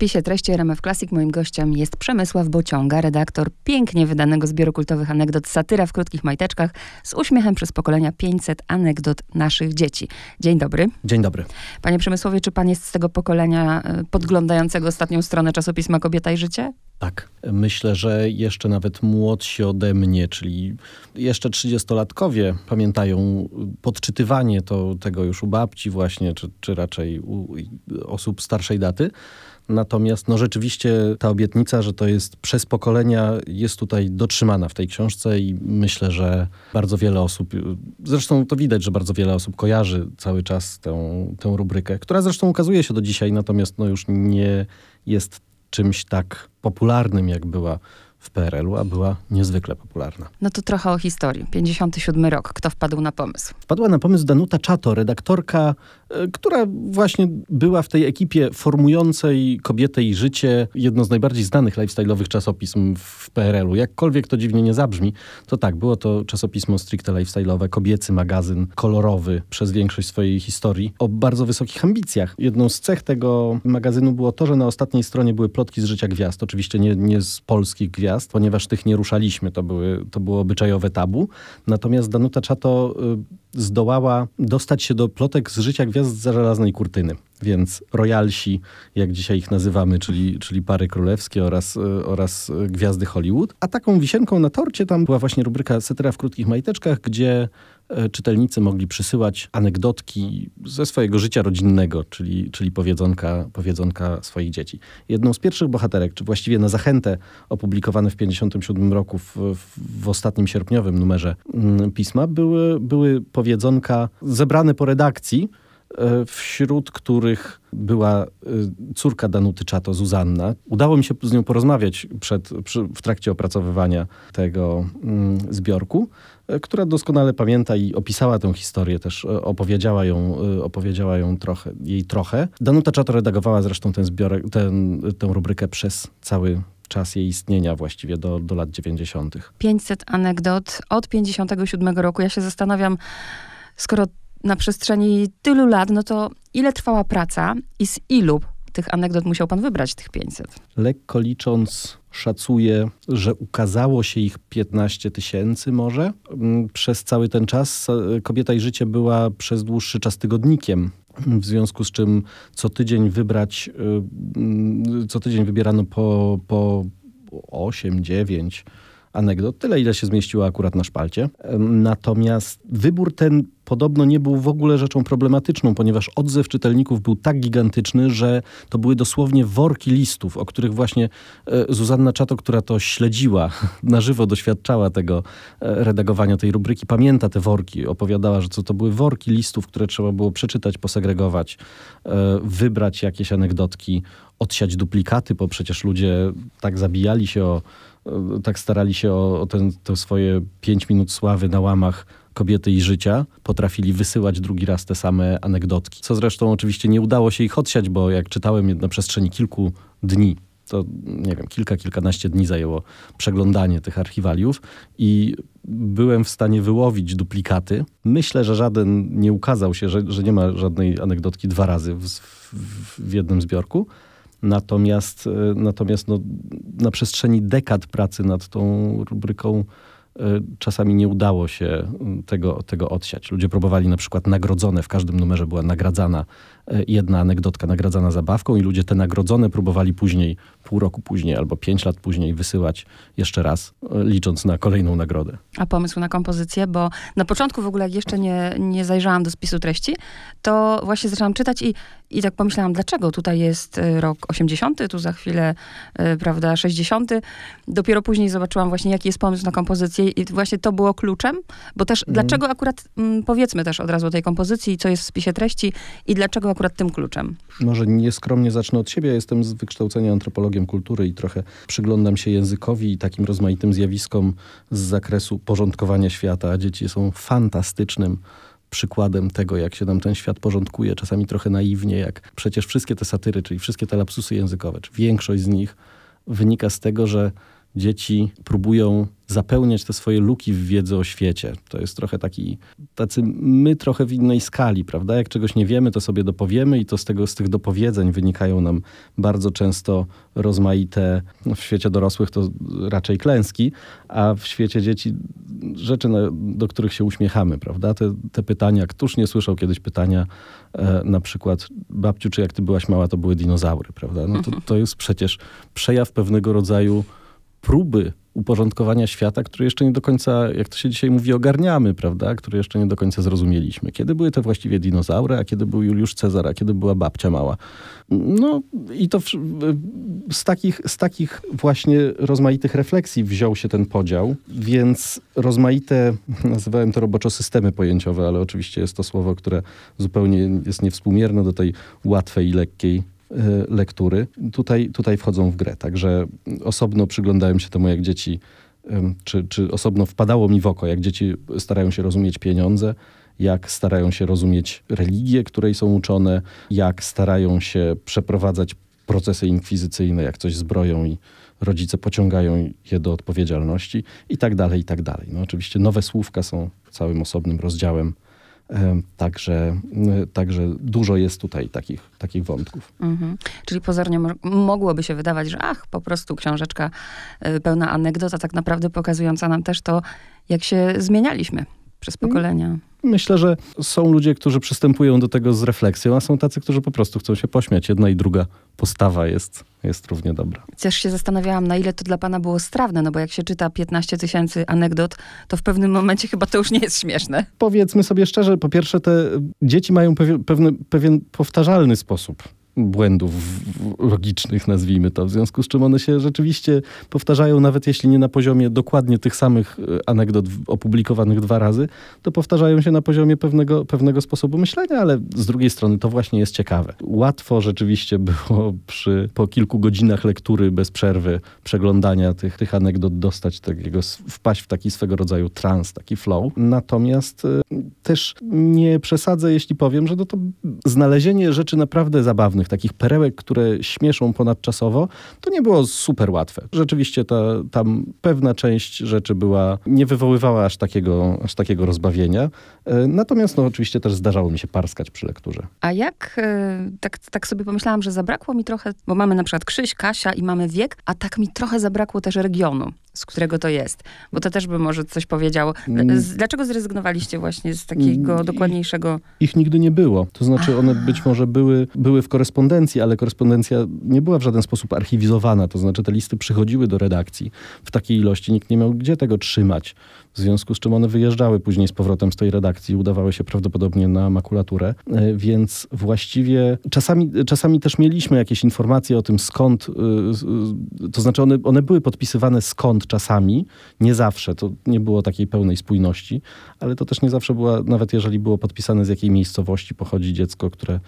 spisie treści RMF Classic moim gościem jest Przemysław Bociąga, redaktor pięknie wydanego zbioru kultowych anegdot Satyra w krótkich majteczkach z uśmiechem przez pokolenia 500 anegdot naszych dzieci. Dzień dobry. Dzień dobry. Panie Przemysławie, czy pan jest z tego pokolenia e, podglądającego ostatnią stronę czasopisma Kobieta i Życie? Tak. Myślę, że jeszcze nawet młodsi ode mnie, czyli jeszcze trzydziestolatkowie pamiętają podczytywanie to, tego już u babci właśnie, czy, czy raczej u osób starszej daty. Natomiast no rzeczywiście ta obietnica, że to jest przez pokolenia, jest tutaj dotrzymana w tej książce i myślę, że bardzo wiele osób, zresztą to widać, że bardzo wiele osób kojarzy cały czas tę, tę rubrykę, która zresztą ukazuje się do dzisiaj, natomiast no już nie jest czymś tak popularnym, jak była w PRL-u, a była niezwykle popularna. No to trochę o historii. 57 rok. Kto wpadł na pomysł? Wpadła na pomysł Danuta Czato, redaktorka, e, która właśnie była w tej ekipie formującej kobietę i życie, jedno z najbardziej znanych lifestyle'owych czasopism w PRL-u. Jakkolwiek to dziwnie nie zabrzmi, to tak, było to czasopismo stricte lifestyle'owe, kobiecy magazyn, kolorowy przez większość swojej historii, o bardzo wysokich ambicjach. Jedną z cech tego magazynu było to, że na ostatniej stronie były plotki z życia gwiazd. Oczywiście nie, nie z polskich gwiazd, gwiazd, ponieważ tych nie ruszaliśmy, to, były, to było obyczajowe tabu. Natomiast Danuta Czato y, zdołała dostać się do plotek z życia gwiazd za żelaznej kurtyny. Więc royalsi, jak dzisiaj ich nazywamy, czyli, czyli pary królewskie oraz, y, oraz gwiazdy Hollywood. A taką wisienką na torcie tam była właśnie rubryka Setera w krótkich majteczkach, gdzie czytelnicy mogli przysyłać anegdotki ze swojego życia rodzinnego, czyli, czyli powiedzonka, powiedzonka swoich dzieci. Jedną z pierwszych bohaterek, czy właściwie na zachętę opublikowane w 1957 roku w, w, ostatnim sierpniowym numerze mm, pisma, były, były powiedzonka zebrane po redakcji, e, wśród których była e, córka Danuty Czato, Zuzanna. Udało mi się z nią porozmawiać przed, przy, w trakcie opracowywania tego mm, zbiorku. E, która doskonale pamięta i opisała tę historię, też e, opowiedziała ją, e, opowiedziała ją trochę, jej trochę. Danuta Czato redagowała zresztą ten zbiorek, ten, tę rubrykę przez cały czas jej istnienia właściwie do, do lat 90. 500 anegdot od 57 roku. Ja się zastanawiam, skoro na przestrzeni tylu lat, no to ile trwała praca i z ilu tych anegdot musiał pan wybrać, tych 500? Lekko licząc, szacuję, że ukazało się ich 15 tysięcy może. Mm, przez cały ten czas Kobieta i Życie była przez dłuższy czas tygodnikiem. W związku z czym co tydzień wybrać, y, mm, co tydzień wybierano po, po 8, 9 anegdot. Tyle, ile się zmieściło akurat na szpalcie. Natomiast wybór ten podobno nie był w ogóle rzeczą problematyczną, ponieważ odzew czytelników był tak gigantyczny, że to były dosłownie worki listów, o których właśnie e, Zuzanna Czato, która to śledziła, na żywo doświadczała tego e, redagowania tej rubryki, pamięta te worki. Opowiadała, że co to były worki listów, które trzeba było przeczytać, posegregować, e, wybrać jakieś anegdotki, odsiać duplikaty, bo przecież ludzie tak zabijali się o tak starali się o, o ten, to swoje pięć minut sławy na łamach kobiety i życia, potrafili wysyłać drugi raz te same anegdotki. Co zresztą oczywiście nie udało się ich odsiać, bo jak czytałem na przestrzeni kilku dni, to nie wiem, kilka, kilkanaście dni zajęło przeglądanie tych archiwaliów i byłem w stanie wyłowić duplikaty. Myślę, że żaden nie ukazał się, że, że nie ma żadnej anegdotki dwa razy w, w, w jednym zbiorku. Natomiast, e, natomiast no, na przestrzeni dekad pracy nad tą rubryką e, czasami nie udało się tego, tego odsiać. Ludzie próbowali na przykład nagrodzone, w każdym numerze była nagradzana jedna anegdotka nagradzana zabawką i ludzie te nagrodzone próbowali później, pół roku później albo pięć lat później wysyłać jeszcze raz, e, licząc na kolejną nagrodę. A pomysł na kompozycję, bo na początku w ogóle jak jeszcze nie, nie zajrzałam do spisu treści, to właśnie zaczęłam czytać i, i tak pomyślałam, dlaczego tutaj jest e, rok 80, tu za chwilę, prawda, 60. Dopiero później zobaczyłam właśnie, jaki jest pomysł na kompozycję i właśnie to było kluczem, bo też mm. dlaczego akurat, mm, powiedzmy też od razu o tej kompozycji, co jest w spisie treści i dlaczego akurat tym kluczem? Może nieskromnie zacznę od siebie. Jestem z wykształcenia antropologiem kultury i trochę przyglądam się językowi i takim rozmaitym zjawiskom z zakresu porządkowania świata. Dzieci są fantastycznym przykładem tego, jak się nam ten świat porządkuje, czasami trochę naiwnie, jak przecież wszystkie te satyry, czyli wszystkie te lapsusy językowe, czy większość z nich wynika z tego, że dzieci próbują zapełniać te swoje luki w wiedzy o świecie. To jest trochę taki, tacy my trochę w innej skali, prawda? Jak czegoś nie wiemy, to sobie dopowiemy i to z, tego, z tych dopowiedzeń wynikają nam bardzo często rozmaite, no w świecie dorosłych to raczej klęski, a w świecie dzieci rzeczy, do których się uśmiechamy, prawda? Te, te pytania, któż nie słyszał kiedyś pytania e, na przykład, babciu, czy jak ty byłaś mała, to były dinozaury, prawda? No to, to jest przecież przejaw pewnego rodzaju próby uporządkowania świata, który jeszcze nie do końca, jak to się dzisiaj mówi, ogarniamy, prawda? Który jeszcze nie do końca zrozumieliśmy. Kiedy były te właściwie dinozaury, a kiedy był Juliusz Cezar, a kiedy była babcia mała. No i to w, z, takich, z takich właśnie rozmaitych refleksji wziął się ten podział, więc rozmaite, nazywałem to roboczo systemy pojęciowe, ale oczywiście jest to słowo, które zupełnie jest niewspółmierne do tej łatwej i lekkiej lektury tutaj, tutaj wchodzą w grę. Także osobno przyglądałem się temu, jak dzieci, czy, czy osobno wpadało mi w oko, jak dzieci starają się rozumieć pieniądze, jak starają się rozumieć religię, której są uczone, jak starają się przeprowadzać procesy inkwizycyjne, jak coś zbroją i rodzice pociągają je do odpowiedzialności i tak dalej, i tak dalej. No oczywiście nowe słówka są całym osobnym rozdziałem Także, także dużo jest tutaj takich, takich wątków. Mhm. Czyli pozornie mogłoby się wydawać, że ach, po prostu książeczka e, pełna anegdot, a tak naprawdę pokazująca nam też to, jak się zmienialiśmy przez pokolenia. Myślę, że są ludzie, którzy przystępują do tego z refleksją, a są tacy, którzy po prostu chcą się pośmiać. Jedna i druga postawa jest, jest równie dobra. Też się zastanawiałam, na ile to dla pana było strawne, no bo jak się czyta 15 tysięcy anegdot, to w pewnym momencie chyba to już nie jest śmieszne. Powiedzmy sobie szczerze, po pierwsze te dzieci mają pewien, pewien powtarzalny sposób błędów logicznych, nazwijmy to. W związku z czym one się rzeczywiście powtarzają, nawet jeśli nie na poziomie dokładnie tych samych e, anegdot opublikowanych dwa razy, to powtarzają się na poziomie pewnego, pewnego sposobu myślenia, ale z drugiej strony to właśnie jest ciekawe. Łatwo rzeczywiście było przy, po kilku godzinach lektury bez przerwy, przeglądania tych, tych anegdot dostać takiego, wpaść w taki swego rodzaju trans, taki flow. Natomiast y, też nie przesadzę, jeśli powiem, że to, to znalezienie rzeczy naprawdę zabawnych, takich perełek, które śmieszą ponadczasowo, to nie było super łatwe. Rzeczywiście ta, tam pewna część rzeczy była, nie wywoływała aż takiego, aż takiego rozbawienia. E, natomiast no, oczywiście też zdarzało mi się parskać przy lekturze. A jak, e, tak, tak sobie pomyślałam, że zabrakło mi trochę, bo mamy na przykład Krzyś, Kasia i mamy wiek, a tak mi trochę zabrakło też regionu z którego to jest. Bo to też by może coś powiedziało. Mm. Dlaczego zrezygnowaliście właśnie z takiego mm. dokładniejszego... Ich nigdy nie było. To znaczy one być może były, były w korespondencji, ale korespondencja nie była w żaden sposób archiwizowana. To znaczy te listy przychodziły do redakcji w takiej ilości. Nikt nie miał gdzie tego trzymać w związku z czym one wyjeżdżały później z powrotem z tej redakcji, udawały się prawdopodobnie na makulaturę, e, więc właściwie czasami, czasami też mieliśmy jakieś informacje o tym skąd, e, e, to znaczy one, one były podpisywane skąd czasami, nie zawsze, to nie było takiej pełnej spójności, ale to też nie zawsze była, nawet jeżeli było podpisane z jakiej miejscowości pochodzi dziecko, które,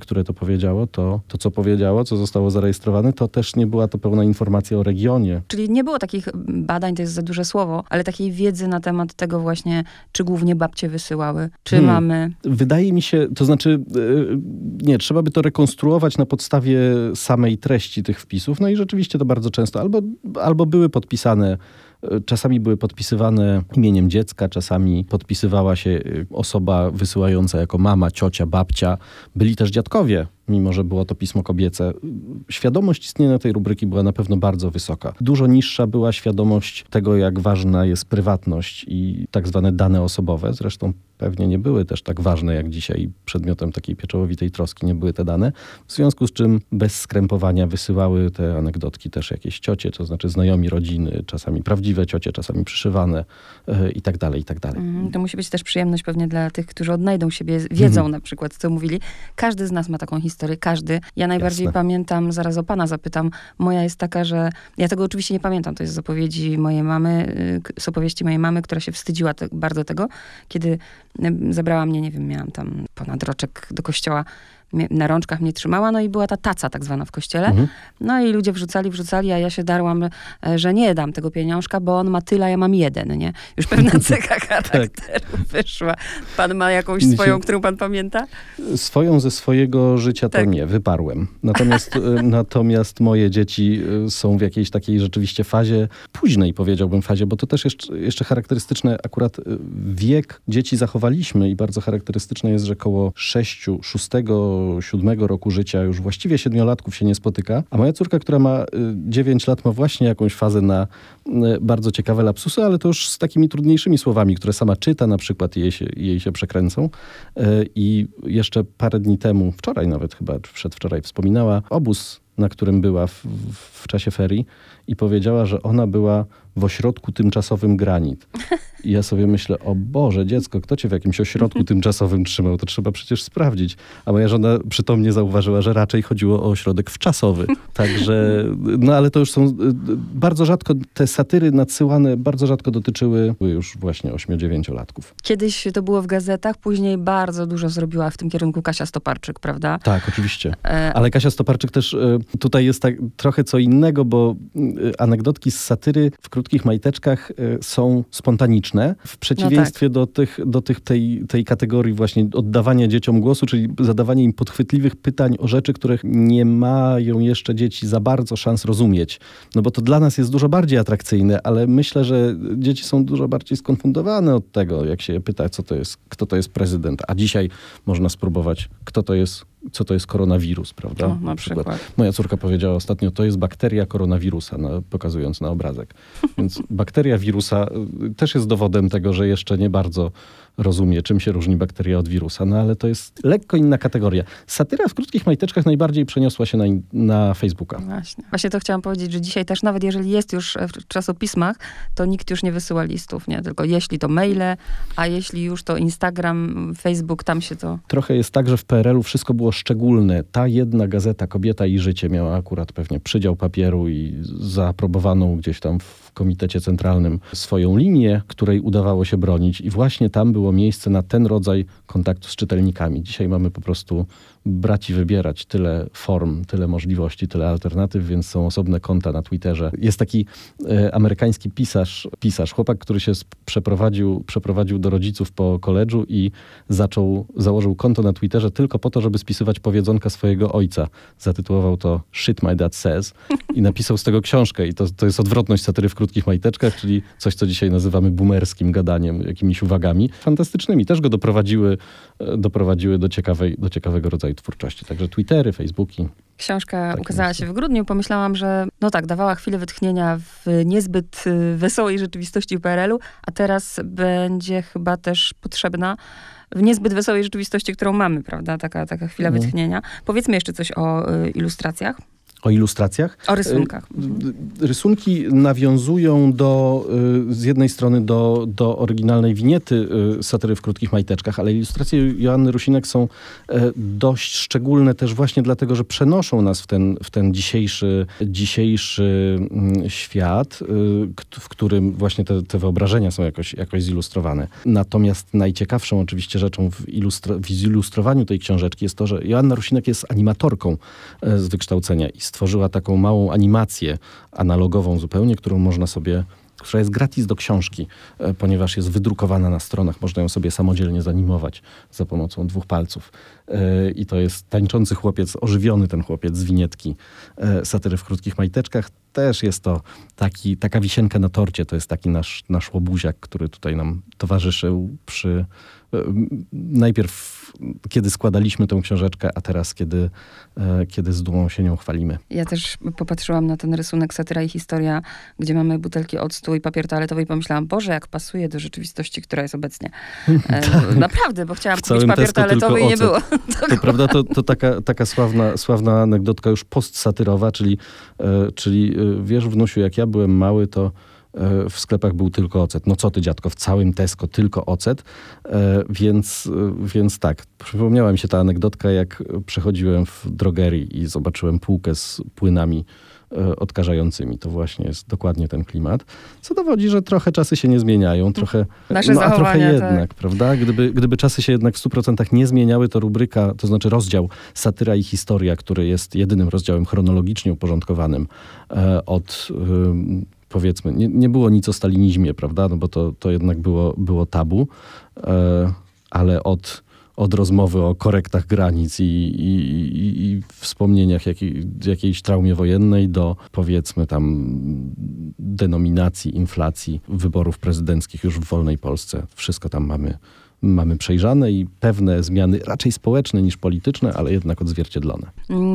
które to powiedziało, to, to co powiedziało, co zostało zarejestrowane, to też nie była to pełna informacja o regionie. Czyli nie było takich badań, to jest za duże słowo, ale takiej wiedzy wiedzy na temat tego właśnie, czy głównie babcie wysyłały, czy hmm. mamy... Wydaje mi się, to znaczy, e, nie, trzeba by to rekonstruować na podstawie samej treści tych wpisów, no i rzeczywiście to bardzo często albo, albo były podpisane Czasami były podpisywane imieniem dziecka, czasami podpisywała się e, osoba wysyłająca jako mama, ciocia, babcia. Byli też dziadkowie, mimo że było to pismo kobiece. Świadomość istnienia tej rubryki była na pewno bardzo wysoka. Dużo niższa była świadomość tego, jak ważna jest prywatność i tak zwane dane osobowe. Zresztą pewnie nie były też tak ważne jak dzisiaj. Przedmiotem takiej pieczołowitej troski nie były te dane. W związku z czym bez skrępowania wysyłały te anegdotki też jakieś ciocie, to znaczy znajomi rodziny, czasami prawdziwe ciocie, czasami przyszywane yy, i tak dalej, i tak dalej. Mm, to musi być też przyjemność pewnie dla tych, którzy odnajdą siebie, wiedzą mm. na przykład, co mówili. Każdy z nas ma taką historię każdy. Ja najbardziej Jasne. pamiętam, zaraz o pana zapytam, moja jest taka, że ja tego oczywiście nie pamiętam, to jest z opowiedzi mojej mamy, y, z opowieści mojej mamy, która się wstydziła te, bardzo tego, kiedy zabrała mnie, nie wiem, miałam tam ponad roczek do kościoła, na rączkach mnie trzymała, no i była ta taca tak zwana w kościele. Mhm. No i ludzie wrzucali, wrzucali, a ja się darłam, e, że nie dam tego pieniążka, bo on ma tyle, a ja mam jeden, nie? Już pewna cecha charakteru wyszła. Pan ma jakąś swoją, którą pan pamięta? Swoją ze swojego życia to Tak. nie, wyparłem. Natomiast, e, natomiast moje dzieci e, są w jakiejś takiej rzeczywiście fazie, późnej powiedziałbym fazie, bo to też jeszcze, jeszcze charakterystyczne, akurat wiek dzieci zachowaliśmy i bardzo charakterystyczne jest, że koło 6, 6, 7 roku życia już właściwie siedmiolatków się nie spotyka, a moja córka, która ma e, 9 lat, ma właśnie jakąś fazę na e, bardzo ciekawe lapsusy, ale to już z takimi trudniejszymi słowami, które sama czyta na przykład i jej się, jej się przekręcą. E, I jeszcze parę dni temu, wczoraj nawet chyba, czy przedwczoraj wspominała obóz, na którym była w, w czasie ferii i powiedziała, że ona była w ośrodku tymczasowym Granit. I ja sobie myślę, o Boże, dziecko, kto cię w jakimś ośrodku tymczasowym trzymał? To trzeba przecież sprawdzić. A moja żona przytomnie zauważyła, że raczej chodziło o ośrodek wczasowy. Także, no ale to już są, y, y, bardzo rzadko, te satyry nadsyłane bardzo rzadko dotyczyły już właśnie 8-9-latków. Kiedyś to było w gazetach, później bardzo dużo zrobiła w tym kierunku Kasia Stoparczyk, prawda? Tak, oczywiście. E, Ale Kasia Stoparczyk też e, tutaj jest tak trochę co innego, bo e, anegdotki z satyry w krótkich majteczkach e, są spontaniczne, w przeciwieństwie do, tych, do tych tej, tej kategorii właśnie oddawania dzieciom głosu, czyli zadawanie im podchwytliwych pytań o rzeczy, których nie mają jeszcze dzieci za bardzo szans rozumieć. No bo to dla nas jest dużo bardziej atrakcyjne, ale myślę, że dzieci są dużo bardziej skonfundowane od tego, jak się je pyta, co to jest, kto to jest prezydent. A dzisiaj można spróbować, kto to jest, co to jest koronawirus, prawda? O, na przykład. Moja córka powiedziała ostatnio, to jest bakteria koronawirusa, na, pokazując na obrazek. Więc bakteria wirusa y, też jest dowodem tego, że jeszcze nie bardzo rozumie, czym się różni bakteria od wirusa, no ale to jest lekko inna kategoria. Satyra w krótkich majteczkach najbardziej przeniosła się na, na Facebooka. Właśnie. Właśnie to chciałam powiedzieć, że dzisiaj też nawet jeżeli jest już w czasopismach, to nikt już nie wysyła listów, nie? Tylko jeśli to maile, a jeśli już to Instagram, Facebook, tam się to... Trochę jest tak, że w PRL-u wszystko było szczególne. Ta jedna gazeta, Kobieta i Życie, miała akurat pewnie przydział papieru i zaaprobowaną gdzieś tam w Komitecie Centralnym swoją linię, której udawało się bronić. I właśnie tam było miejsce na ten rodzaj kontaktu z czytelnikami. Dzisiaj mamy po prostu brać i wybierać tyle form, tyle możliwości, tyle alternatyw, więc są osobne konta na Twitterze. Jest taki e, amerykański pisarz, pisarz, chłopak, który się przeprowadził, przeprowadził do rodziców po koledżu i zaczął, założył konto na Twitterze tylko po to, żeby spisywać powiedzonka swojego ojca. Zatytułował to Shit My Dad Says i napisał z tego książkę. I to, to jest odwrotność satyry w krótkich majteczkach, czyli coś, co dzisiaj nazywamy boomerskim gadaniem, jakimiś uwagami fantastycznymi. Też go doprowadziły, e, doprowadziły do, ciekawej, do ciekawego rodzaju twórczości. Także Twittery, Facebooki. Książka Tak ukazała jest. się w grudniu. Pomyślałam, że no tak, dawała chwilę wytchnienia w niezbyt y, wesołej rzeczywistości PRL-u, a teraz będzie chyba też potrzebna w niezbyt wesołej rzeczywistości, którą mamy, prawda? Taka, taka chwila Mhm. wytchnienia. Powiedzmy jeszcze coś o y, ilustracjach, O ilustracjach. o rysunkach. Y, Rysunki nawiązują do, y, z jednej strony do, do oryginalnej winiety y, satyry w krótkich majteczkach, ale ilustracje Joanny Rusinek są e, dość szczególne też właśnie dlatego, że przenoszą nas w ten, w ten dzisiejszy, dzisiejszy mm, świat, w którym właśnie te, te wyobrażenia są jakoś, jakoś zilustrowane. Natomiast najciekawszą oczywiście rzeczą w, ilustro, w zilustrowaniu tej książeczki jest to, że Joanna Rusinek jest animatorką e, z wykształcenia i stworzyła taką małą animację analogową zupełnie, którą można sobie która jest gratis do książki, e, ponieważ jest wydrukowana na stronach. Można ją sobie samodzielnie zanimować za pomocą dwóch palców. E, I to jest tańczący chłopiec, ożywiony ten chłopiec z winietki e, satyry w krótkich majteczkach. Też jest to taki, taka wisienka na torcie. To jest taki nasz, nasz łobuziak, który tutaj nam towarzyszył przy... Najpierw, kiedy składaliśmy tę książeczkę, a teraz, kiedy, e, kiedy z dumą się nią chwalimy. Ja też popatrzyłam na ten rysunek Satyra i Historia, gdzie mamy butelki octu i papier toaletowy i pomyślałam, Boże, jak pasuje do rzeczywistości, która jest obecnie. E, naprawdę, bo chciałam kupić papier toaletowy i nie było. To prawda, to, to taka, taka sławna, sławna anegdotka już postsatyrowa, czyli, e, czyli wiesz wnusiu, jak ja byłem mały, to w sklepach był tylko ocet. No co ty dziadko, w całym Tesco tylko ocet. E, więc, e, więc tak, przypomniała mi się ta anegdotka, jak przechodziłem w drogerii i zobaczyłem półkę z płynami e, odkażającymi. To właśnie jest dokładnie ten klimat, co dowodzi, że trochę czasy się nie zmieniają, trochę, Nasze no, a trochę zachowania, jednak, tak. prawda? Gdyby, gdyby czasy się jednak w 100% nie zmieniały, to rubryka, to znaczy rozdział Satyra i Historia, który jest jedynym rozdziałem chronologicznie uporządkowanym e, od powiedzmy, nie, nie było nic o stalinizmie, prawda? No bo to, to jednak było, było tabu, e, ale od, od rozmowy o korektach granic i, i, i, i wspomnieniach jakiej, jakiejś traumie wojennej do powiedzmy tam denominacji, inflacji, wyborów prezydenckich już w wolnej Polsce. Wszystko tam mamy, mamy przejrzane i pewne zmiany raczej społeczne niż polityczne, ale jednak odzwierciedlone.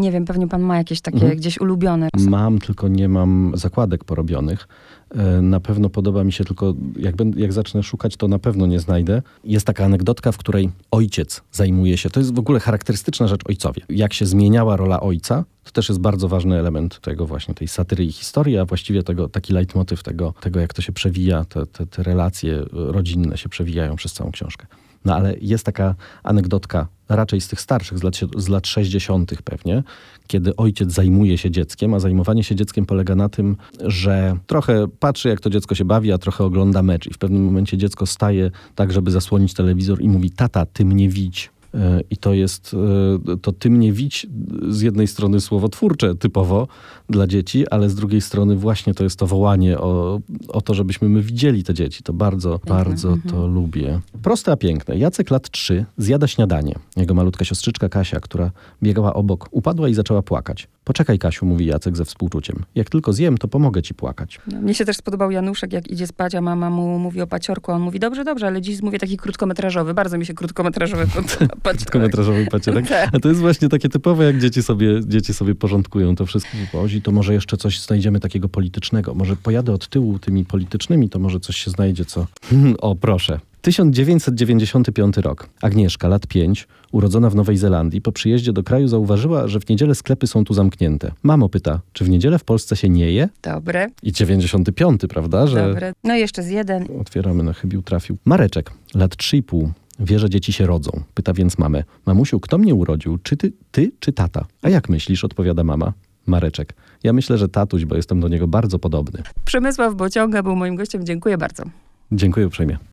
Nie wiem, pewnie pan ma jakieś takie Mhm. gdzieś ulubione. Mam, tylko nie mam zakładek porobionych. E, Na pewno podoba mi się, tylko jak, będę, jak zacznę szukać, to na pewno nie znajdę. Jest taka anegdotka, w której ojciec zajmuje się, to jest w ogóle charakterystyczna rzecz ojcowie. Jak się zmieniała rola ojca, to też jest bardzo ważny element tego właśnie, tej satyry i historii, a właściwie tego, taki leitmotyw tego, tego jak to się przewija, te, te, te relacje rodzinne się przewijają przez całą książkę. No ale jest taka anegdotka, raczej z tych starszych, z lat, z lat 60. pewnie, kiedy ojciec zajmuje się dzieckiem, a zajmowanie się dzieckiem polega na tym, że trochę patrzy, jak to dziecko się bawi, a trochę ogląda mecz. I w pewnym momencie dziecko staje tak, żeby zasłonić telewizor i mówi: Tata, ty mnie widź. E, I to jest, e, to ty mnie widź z jednej strony słowotwórcze typowo dla dzieci, ale z drugiej strony właśnie to jest to wołanie o, o to, żebyśmy my widzieli te dzieci. To bardzo, bardzo to lubię. Proste, a piękne. Jacek lat trzy zjada śniadanie. Jego malutka siostrzyczka Kasia, która biegała obok, upadła i zaczęła płakać. Poczekaj, Kasiu, mówi Jacek ze współczuciem. Jak tylko zjem, to pomogę ci płakać. No, Mnie się też spodobał Januszek, jak idzie spać, a mama mu mówi o paciorku, on mówi, dobrze, dobrze, ale dziś mówię taki krótkometrażowy. Bardzo mi się krótkometrażowy pod paciorek. Krótkometrażowy pacierek. Tak. A to jest właśnie takie typowe, jak dzieci sobie, dzieci sobie porządkują to wszystko w pozi, to może jeszcze coś znajdziemy takiego politycznego. Może pojadę od tyłu tymi politycznymi, to może coś się znajdzie, co... o, proszę. 1995 rok. Agnieszka, lat 5, urodzona w Nowej Zelandii, po przyjeździe do kraju zauważyła, że w niedzielę sklepy są tu zamknięte. Mamo pyta, czy w niedzielę w Polsce się nie je? Dobre, I 95, prawda? Że dobre. No jeszcze z jeden. Otwieramy na chybił trafił. Mareczek, lat 3,5. Wie, że dzieci się rodzą. Pyta więc mamę. Mamusiu, kto mnie urodził? Czy ty, ty czy tata? A jak myślisz? Odpowiada mama. Mareczek. Ja myślę, że tatuś, bo jestem do niego bardzo podobny. Przemysław Bociąga był moim gościem. Dziękuję bardzo. Dziękuję uprzejmie.